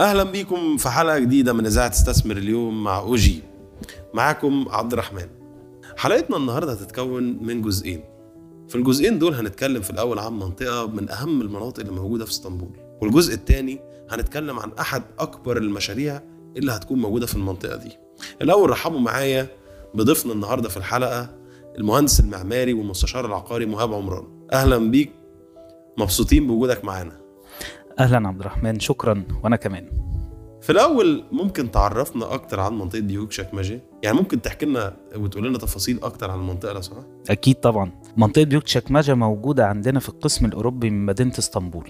أهلا بيكم في حلقة جديدة من إذاعة استثمر اليوم مع أوجي. معاكم عبد الرحمن. حلقتنا النهارده هتتكون من جزئين. في الجزئين دول هنتكلم في الأول عن منطقة من أهم المناطق اللي موجودة في إسطنبول. والجزء الثاني هنتكلم عن أحد أكبر المشاريع اللي هتكون موجودة في المنطقة دي. الأول رحبوا معايا بضيفنا النهارده في الحلقة المهندس المعماري والمستشار العقاري مهاب عمران. أهلا بيك. مبسوطين بوجودك معانا. أهلا عبد الرحمن شكرا وأنا كمان. في الأول ممكن تعرفنا أكتر عن منطقة بيوك شكمجة يعني ممكن تحكي لنا وتقول لنا تفاصيل أكتر عن المنطقة لو سمحت أكيد طبعا. منطقة بيوك شكمجة موجودة عندنا في القسم الأوروبي من مدينة إسطنبول.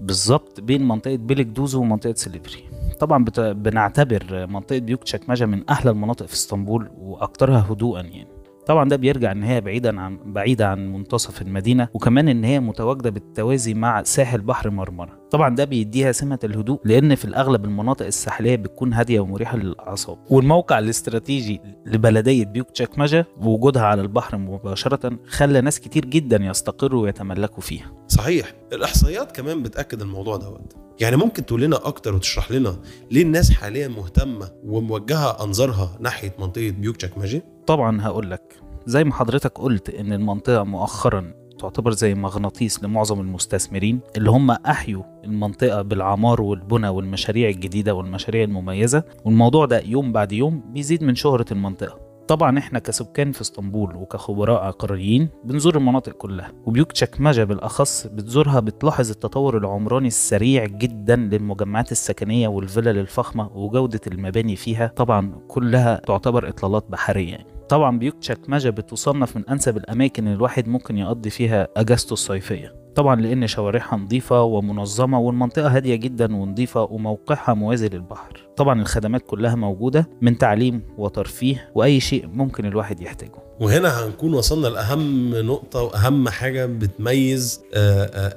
بالظبط بين منطقة بيليك دوزو ومنطقة سليفري طبعا بت... بنعتبر منطقة بيوك شكمجة من أحلى المناطق في إسطنبول واكثرها هدوءا يعني. طبعا ده بيرجع إن هي بعيدا عن بعيدة عن منتصف المدينة وكمان إن هي متواجدة بالتوازي مع ساحل بحر مرمرة. طبعا ده بيديها سمة الهدوء لأن في الأغلب المناطق الساحلية بتكون هادية ومريحة للأعصاب. والموقع الاستراتيجي لبلدية بيوك تشاكمجا ووجودها على البحر مباشرة خلى ناس كتير جدا يستقروا ويتملكوا فيها. صحيح. الإحصائيات كمان بتأكد الموضوع دوت. يعني ممكن تقول لنا أكتر وتشرح لنا ليه الناس حاليا مهتمة وموجهة أنظارها ناحية منطقة بيوك تشاكمجي طبعا هقول لك. زي ما حضرتك قلت إن المنطقة مؤخرا تعتبر زي مغناطيس لمعظم المستثمرين اللي هم أحيوا المنطقة بالعمار والبنى والمشاريع الجديدة والمشاريع المميزة والموضوع ده يوم بعد يوم بيزيد من شهرة المنطقة. طبعا إحنا كسكان في إسطنبول وكخبراء عقاريين بنزور المناطق كلها وبيوك تشكمجة بالأخص بتزورها بتلاحظ التطور العمراني السريع جدا للمجمعات السكنية والفلل الفخمة وجودة المباني فيها طبعا كلها تعتبر إطلالات بحرية يعني. طبعا بيوك تشكمجة بتصنف من أنسب الأماكن اللي الواحد ممكن يقضي فيها أجازته الصيفية طبعا لأن شوارعها نظيفة ومنظمة والمنطقة هادية جدا ونظيفة وموقعها موازي للبحر. طبعا الخدمات كلها موجودة من تعليم وترفيه وأي شيء ممكن الواحد يحتاجه. وهنا هنكون وصلنا لأهم نقطة وأهم حاجة بتميز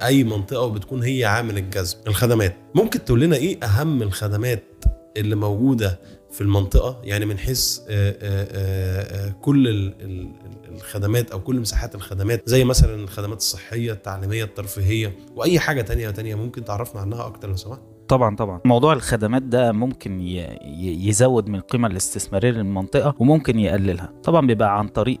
أي منطقة وبتكون هي عامل الجذب. الخدمات. ممكن تقول لنا إيه أهم الخدمات اللي موجودة في المنطقة يعني من حيث كل الخدمات أو كل مساحات الخدمات زي مثلا الخدمات الصحية التعليمية الترفيهية وأي حاجة تانية تانية ممكن تعرفنا عنها أكتر لو سمحت. طبعا طبعا. موضوع الخدمات ده ممكن يزود من القيمه الاستثمارية للمنطقة وممكن يقللها. طبعا بيبقى عن طريق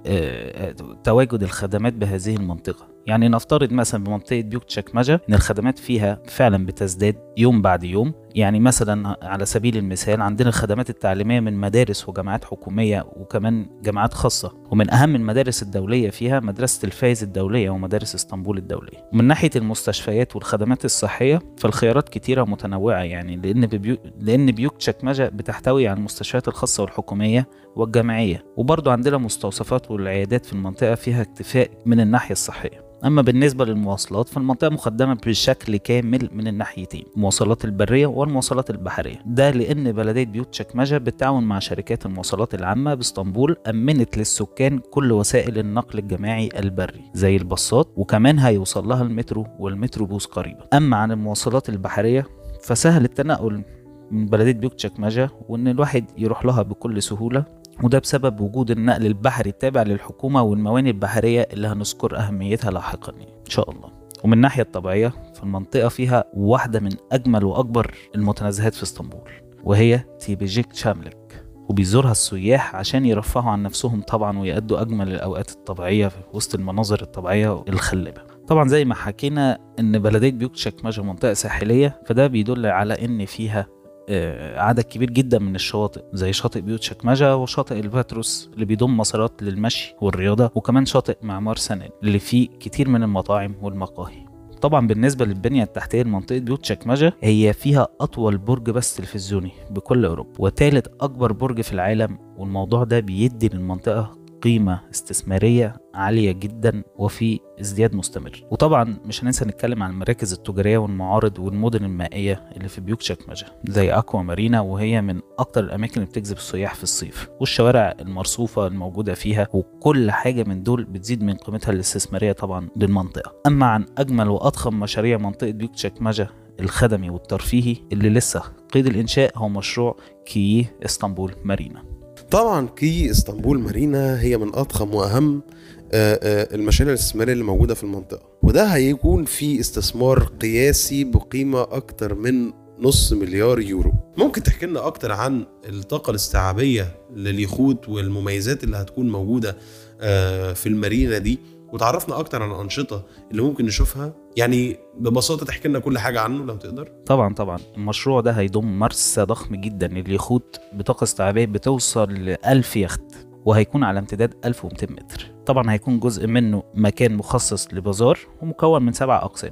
تواجد الخدمات بهذه المنطقة. يعني نفترض مثلا بمنطقة بيوك تشكمجة إن الخدمات فيها فعلا بتزداد يوم بعد يوم يعني مثلا على سبيل المثال عندنا الخدمات التعليمية من مدارس وجامعات حكومية وكمان جامعات خاصة ومن أهم المدارس الدولية فيها مدرسة الفايز الدولية ومدارس إسطنبول الدولية. ومن ناحية المستشفيات والخدمات الصحية فالخيارات كتيرة متنوعه يعني لأن بيو... لأن بيوك تشكمجة بتحتوي على المستشفيات الخاصة والحكومية والجامعية. وبرضه عندنا مستوصفات والعيادات في المنطقة فيها اكتفاء من الناحية الصحية. أما بالنسبة للمواصلات فالمنطقة مخدمه بشكل كامل من الناحيتين المواصلات البرية والمواصلات البحرية. ده لأن بلدية بيوت شكمجة بالتعاون مع شركات المواصلات العامة بإسطنبول أمنت للسكان كل وسائل النقل الجماعي البري زي الباصات وكمان هيوصل لها المترو والمتروبوس قريبا. أما عن المواصلات البحرية فسهل التنقل من بلدية بيوت شكمجة وإن الواحد يروح لها بكل سهولة وده بسبب وجود النقل البحري التابع للحكومة والموانئ البحرية اللي هنذكر أهميتها لاحقا. إن شاء الله. ومن الناحية الطبيعية فالمنطقة فيها واحدة من أجمل وأكبر المتنزهات في إسطنبول وهي تيبيجيك شاملك وبيزورها السياح عشان يرفهوا عن نفسهم طبعا ويأدوا أجمل الأوقات الطبيعية في وسط المناظر الطبيعية الخلابة. طبعا زي ما حكينا إن بلدية بيوك شكمجة منطقة ساحلية فده بيدل على إن فيها عدد كبير جدا من الشواطئ زي شاطئ بيوت شكمجة وشاطئ الباتروس اللي بيضم مسارات للمشي والرياضة وكمان شاطئ معمار سنان اللي فيه كتير من المطاعم والمقاهي. طبعا بالنسبة للبنية التحتية لمنطقة بيوت شكمجة هي فيها أطول برج بث تلفزيوني بكل أوروبا وثالث أكبر برج في العالم والموضوع ده بيدي للمنطقة قيمة استثمارية عالية جدا وفي ازدياد مستمر. وطبعا مش هننسى نتكلم عن المراكز التجارية والمعارض والمدن المائية اللي في بيوك شكمجة زي أكوا مارينا وهي من أكتر الأماكن اللي بتجذب السياح في الصيف. والشوارع المرصوفة الموجودة فيها وكل حاجة من دول بتزيد من قيمتها الاستثمارية طبعا للمنطقة. أما عن أجمل وأضخم مشاريع منطقة بيوك شكمجة الخدمي والترفيهي اللي لسه قيد الإنشاء هو مشروع كيه إسطنبول مارينا. طبعا كي إسطنبول مارينا هي من أضخم وأهم المشاريع الاستثمارية اللي موجودة في المنطقة. وده هيكون في استثمار قياسي بقيمة أكتر من نص مليار يورو. ممكن تحكي لنا أكتر عن الطاقة الاستيعابية لليخوت والمميزات اللي هتكون موجودة آه، في المارينا دي؟ وتعرفنا أكتر عن الأنشطة اللي ممكن نشوفها يعني ببساطة تحكي لنا كل حاجة عنه لو تقدر. طبعا طبعا. المشروع ده هيضم مرسى ضخم جدا. لليخوت بطاقة استيعابية بتوصل ل 1000 يخت وهيكون على امتداد 1200 متر. طبعا هيكون جزء منه مكان مخصص لبازار ومكون من سبع أقسام.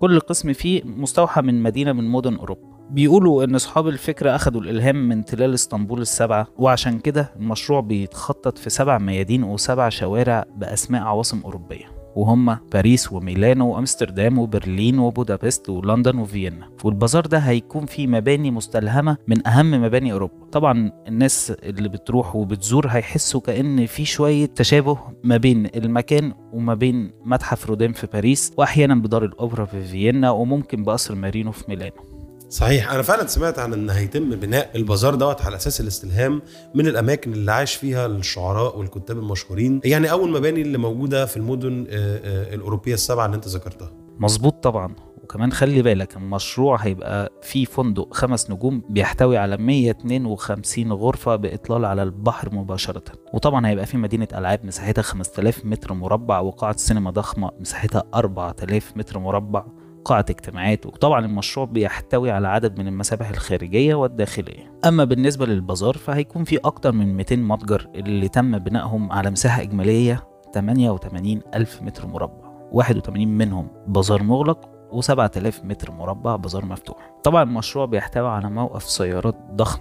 كل قسم فيه مستوحى من مدينة من مدن أوروبا. بيقولوا إن أصحاب الفكرة أخدوا الإلهام من تلال إسطنبول السبعة وعشان كده المشروع بيتخطط في سبع ميادين وسبع شوارع بأسماء عواصم أوروبية. وهم باريس وميلانو وأمستردام وبرلين وبودابست ولندن وفيينا. والبازار ده هيكون فيه مباني مستلهمة من أهم مباني أوروبا. طبعا الناس اللي بتروح وبتزور هيحسوا كأن في شوية تشابه ما بين المكان وما بين متحف رودين في باريس واحيانا بدار الأوبرا في فيينا وممكن بقصر مارينو في ميلانو. صحيح. أنا فعلا سمعت عن إن هيتم بناء البازار دوت على أساس الاستلهام من الأماكن اللي عاش فيها الشعراء والكتاب المشهورين. يعني أول مباني اللي موجودة في المدن آه، آه، الأوروبية السبعة اللي أنت ذكرتها. مظبوط طبعا. وكمان خلي بالك المشروع هيبقى فيه فندق خمس نجوم بيحتوي على 152 غرفة بإطلال على البحر مباشرة. وطبعا هيبقى فيه مدينة ألعاب مساحتها 5000 متر مربع وقاعة سينما ضخمة مساحتها 4000 متر مربع. قاعة اجتماعات وطبعا المشروع بيحتوي على عدد من المسابح الخارجية والداخلية. أما بالنسبة للبازار فهيكون في أكتر من 200 متجر اللي تم بنائهم على مساحة إجمالية 88 ألف متر مربع. 81 منهم بازار مغلق و7000 متر مربع بازار مفتوح. طبعا المشروع بيحتوي على موقف سيارات ضخم.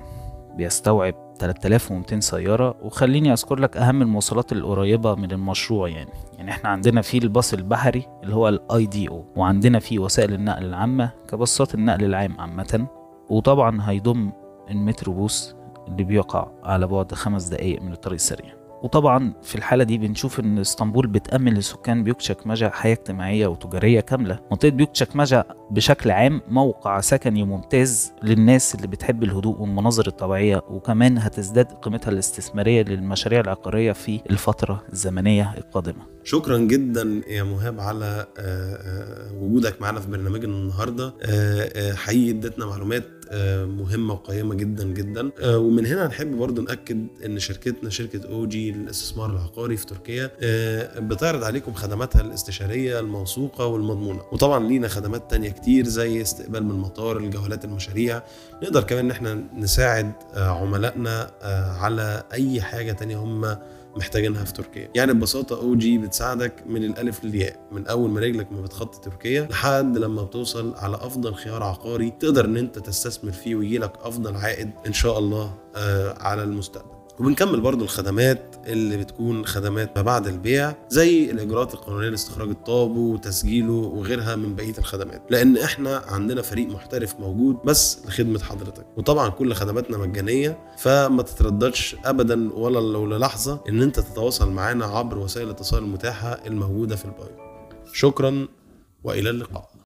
بيستوعب 3200 سيارة وخليني أذكر لك أهم المواصلات القريبة من المشروع يعني. يعني إحنا عندنا في الباص البحري اللي هو الاي دي أو وعندنا في وسائل النقل العامة كباصات النقل العام عامة. وطبعا هيضم المتروبوس اللي بيقع على بعد خمس دقايق من الطريق السريع. وطبعا في الحالة دي بنشوف إن إسطنبول بتأمن لسكان بيوكشكماجا حياة اجتماعية وتجارية كاملة. منطقة بيوكشكماجا بشكل عام موقع سكني ممتاز للناس اللي بتحب الهدوء والمناظر الطبيعية وكمان هتزداد قيمتها الاستثمارية للمشاريع العقارية في الفترة الزمنية القادمة. شكرا جدا يا مهاب على آه، آه، وجودك معنا في برنامجنا النهارده. آه، حقيقي ادتنا معلومات مهمة وقيمة جدا جدا. آه، ومن هنا هنحب برضو نأكد إن شركتنا شركة أو جي للاستثمار العقاري في تركيا آه، بتعرض عليكم خدماتها الاستشارية الموثوقة والمضمونة. وطبعا لينا خدمات تانية كتير زي استقبال من المطار الجولات المشاريع. نقدر كمان إن إحنا نساعد آه، عملائنا آه، على أي حاجة تانية هم محتاجينها في تركيا. يعني ببساطة أو جي بتساعدك من الألف للياء من أول ما رجلك ما بتخطي تركيا لحد لما بتوصل على أفضل خيار عقاري تقدر إن أنت تستثمر فيه ويجي لك أفضل عائد إن شاء الله آه، على المستقبل. وبنكمل برضو الخدمات اللي بتكون خدمات ما بعد البيع زي الإجراءات القانونية لاستخراج الطابو وتسجيله وغيرها من بقية الخدمات. لأن إحنا عندنا فريق محترف موجود بس لخدمة حضرتك. وطبعا كل خدماتنا مجانية فما تترددش ابدا ولا لو للحظة إن أنت تتواصل معنا عبر وسائل الاتصال المتاحه الموجودة في البايو. شكرا وإلى اللقاء.